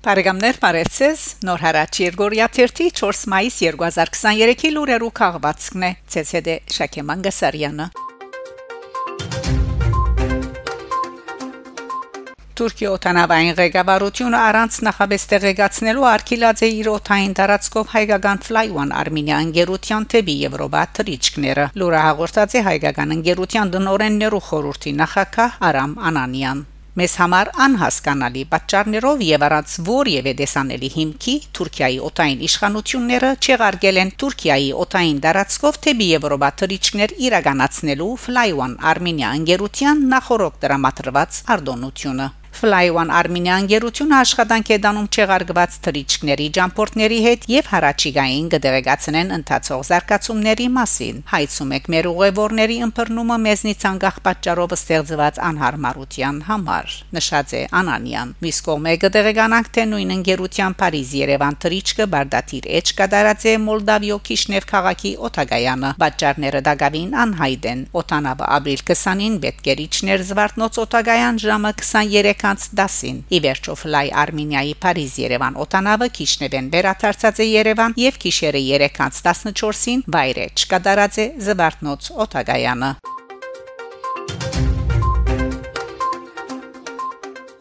Բարեկամներ Փարեզս Նոր հարաճ Երգորիա 4 մայիս 2023-ի լուրերու քաղվածքն է ՑՍԴ Շակե Մանգասարյանը Թուրքիա օտանավային ղեկավարությունը առանց նախաբես տեղեկացնելու արկիլած է իր օթային տարածքով հայկական Fly1 Armenia ընկերության թեպի Եվրոպա թրիչկները։ Լուրը հաղորդած է հայկական ընկերության դնորեններու խորհրդի նախակահ Արամ Անանյան Մեզ համար անհասկանալի պատճառներով եւ առանց որևէ դեսանելի հիմքի Թուրքիայի օտային իշխանությունները չեղարկել են Թուրքիայի օտային դարածքով թեպի Եվրոպա թրիչքներ իրականացնելու Fly1 Armenia ընկերության նախորոք դրամատրված արտոնությունը Fly1 Armenia ընկերությունը աշխատանք է դանում չեղարկված թրիչքների ջամփորտների հետ եւ հարաճիգային կդեղեկացնեն ընթացող զարգացումների մասին։ Հայցում եք մեր ուղևորների ըմբռնումը մեզնից անկախ պատճառով ստեղծված անհարմարության համար։ Նշած է Անանյան։ Միս կողմը կդեղեկանանք թե նույն ընկերության Փարիզ Երևան թրիչքը բարդատիր էջ կդարած է Մոլդավիո Քիշնև քաղաքի օտագայանը։ Պատճառները դակավին անհայտ են։ Օտանավը ապրիլ 20-ին Բետկերիչներ Զվարթնոց օտագայան ժամը 23 10-ին։ Ի վերջո Fly Armenia-ի Փարիզ Երևան օտանավը Քիշնևեն վերադարձած է Երևան եւ գիշերը 3:14-ին վայրե չկատարած է Զվարթնոց օտագայանը։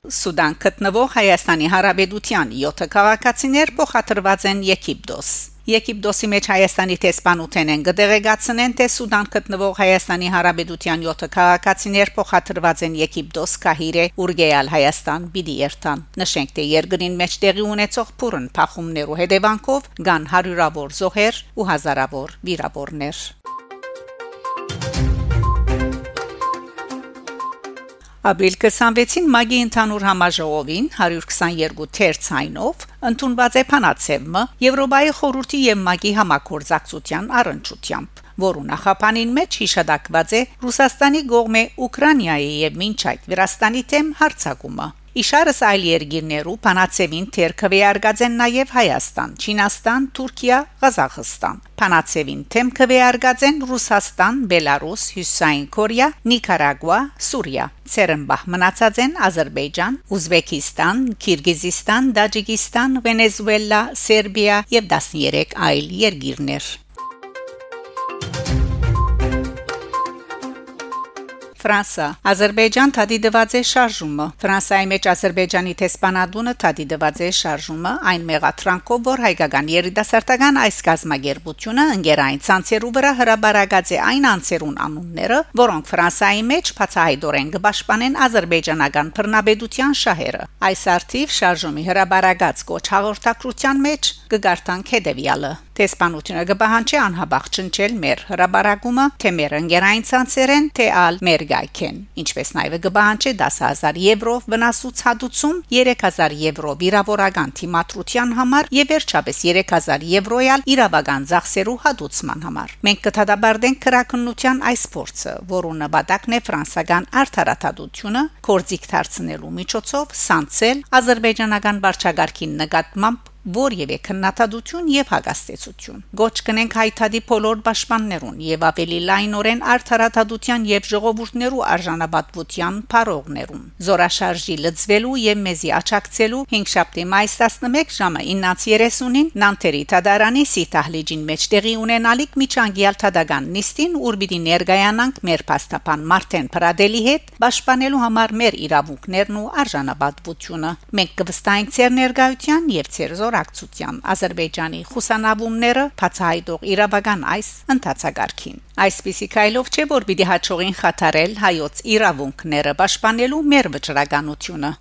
Սուդան գտնվող Հայաստանի Հարաբերության 7 քաղաքացիներ փոխադրված են Եգիպտոս։ Եգիպտոսի մեջ Հայաստանի տեսփանութեն են գդեղեցնեն թե Սուդան գտնվող Հայաստանի Հարաբերության 7 քաղաքացիներ փոխադրված են Եգիպտոս, Կահիրե, Ուրգեալ, Հայաստան, Բիդի Երթան։ Նշենք թե երկրին մեջ տեղի ունեցող փուրն փախումներու հետևանքով կան հարյուրավոր զոհեր ու հազարավոր վիրավորներ։ Ապրիլ 26-ին Մագի ընդհանուր համաժողովին 122 թերցայնով ընդունված է Փանացևը Եվրոպայի խորհրդի եւ Մագի համակորձակցության առընչությամբ որու նախապանին մեջ հիշադակված է Ռուսաստանի գողմե Ուկրաինայի եւ մինչ այդ Վրաստանի թեմ հարցակումը Իշարս այլ երկիրներու Փանացևին թերքվե արգածեն նաև Հայաստան, Չինաստան, Թուրքիա, Ղազախստան։ Փանացևին թեմքվե արգածեն Ռուսաստան, Բելարուս, Հյուսային Կորեա, Նիկարագուա, Սուրիա։ Ցերենբախ մնացած են Ադրբեջան, Ուզբեկիստան, Կիրգիզստան, Տաջիկստան, Վենեսուելա, Սերբիա եւ 13 այլ երկիրներ։ Ֆրանսա Ադրբեջան թադիդված է շարժումը Ֆրանսայի մեջ Ադրբեջանի տեսփանադունը թադիդված է շարժումը այն մեղատրանքով որ հայկական երիտասարդական այս գազագերբությունը ընկերային ցանցերու վրա հրաբարագած է այն անցերուն անունները որոնք Ֆրանսայի մեջ բացահայտորեն կպաշտպանեն ադրբեջանական բռնաբեդության շահերը այս արդիվ շարժումի հրաբարագած կոչ հաղորդակցության մեջ կգարտանք հետևյալը Տեսփանությունը կբահանջի անհաբախ չնչել մեր հրաբարակումը թե մեր ընկերային ցանցերեն թե ալ մեր գայքեն ինչպես նաև կբահանջի 10000 եվրո վնասուցադուցում 3000 եվրո վիրավորական թիմատրության համար եւ վերջապես 3000 եվրոյալ իրավական ծախսերու հատուցման համար մենք կթադաբարդենք քրակնության այս փորձը որը նպատակն է ֆրանսական արդարադատությունը կորձիկ դարձնելու միջոցով սանցել ազերբայջանական վարչագարքին նկատմամբ որևէ քննադատություն եւ հագաստեցություն։ Գոչ կնենք հայտարարի բոլոր պաշտպաններուն եւ ավելի լայնորեն արդարադատության եւ ժողովուրդներու արժանապատվության փարողներուն։ Զորաշարժի լծվելու եւ մեզի աչակցելու 5 շաբթի մայիս 11 ժամը 9:30-ին Նանտերի Թադարանի Սիտահլիջին մեջ տեղի ունենալիք միջանկյալ թադական նիստին ուր պիտի ներգայանանք մեր փաստապան Մարտեն Պրադելի հետ պաշտպանելու համար մեր իրավունքներն ու արժանապատվությունը։ Մենք կվստահենք ցեր ներգայության եւ ցեր զորակցության Ադրբեջանի խուսանավումները բացահայտող իրավական այս ընթացագարքին այսպիսի քայլով չէ որ պիտի հաջողին խաթարել հայոց իրավունքները պաշտպանելու մեր վճռականությունը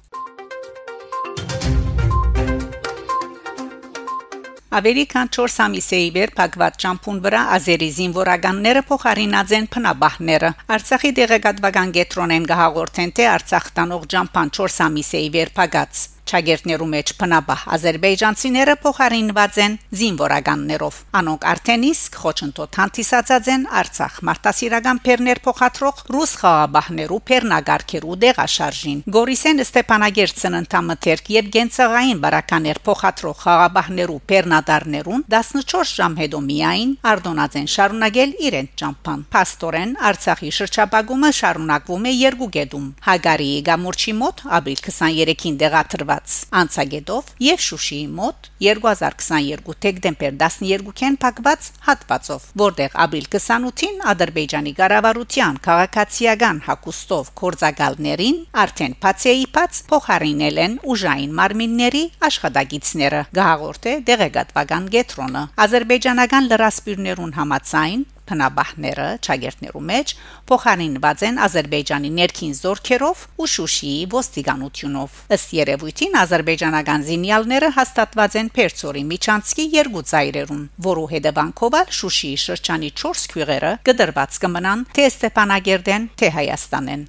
Ավելի քան 4 ամիսի վեր փակված ճամփուն վրա ազերի զինվորականները փոխարինած են փնաբահները։ Արցախի դեղեկատվական գետրոնեն գահաղորդեն թե Արցախ տանող ճամփան 4 ամիսի վեր փակած Չագերտներու մեջ փնաբահ ազերբայջանցիները փոխարինված են զինվորականներով։ Անոնք արդեն իսկ խոչընդոտ հանդիսացած են Արցախ մարտահրավերական փերներ փոխադրող ռուս խաղաբահներու փերնագարքերու դեղաշարժին։ Գորիսեն Ստեփանագերցն ընդամթերք եւ Գենցաղային բարականեր փոխադրող խաղաբահներու փերնադարներուն 14 ժամ հետո միայն արդոնած են շարունակել իրենց ճամփան։ Պաստորեն Արցախի շրջապագումը շարունակվում է երկու գետում։ Հագարի գամուրջի մոտ ապրիլ 23-ին դեղաթրված փակված անցագետով եւ Շուշիի մոտ 2022 դեկտեմբեր 12-ին փակված հատվածով, որտեղ ապրիլ 28-ին Ադրբեջանի կառավարության քաղաքացիական հակոստով կորցակալներին արդեն բացեիփած փոխարինել են ուժային մարմինների աշխատագիտները գահորթե դեղեկատվական գետրոնը ադրբեջանական լրասպիրներուն համացայն փնաբահները ճագերտներու մեջ փոխանինված են Ադրբեջանի ներքին զորքերով ու Շուշիի ոստիկանությունով ըստ երևույթին ադրբեջանական զինյալները հաստատված են Պերցորի Միչանցկի երկու ծայրերում որու հետևանքով Շուշիի շրջանի 4 քյուղերը գդրված կմնան թե Ստեփանագերդեն թե Հայաստանեն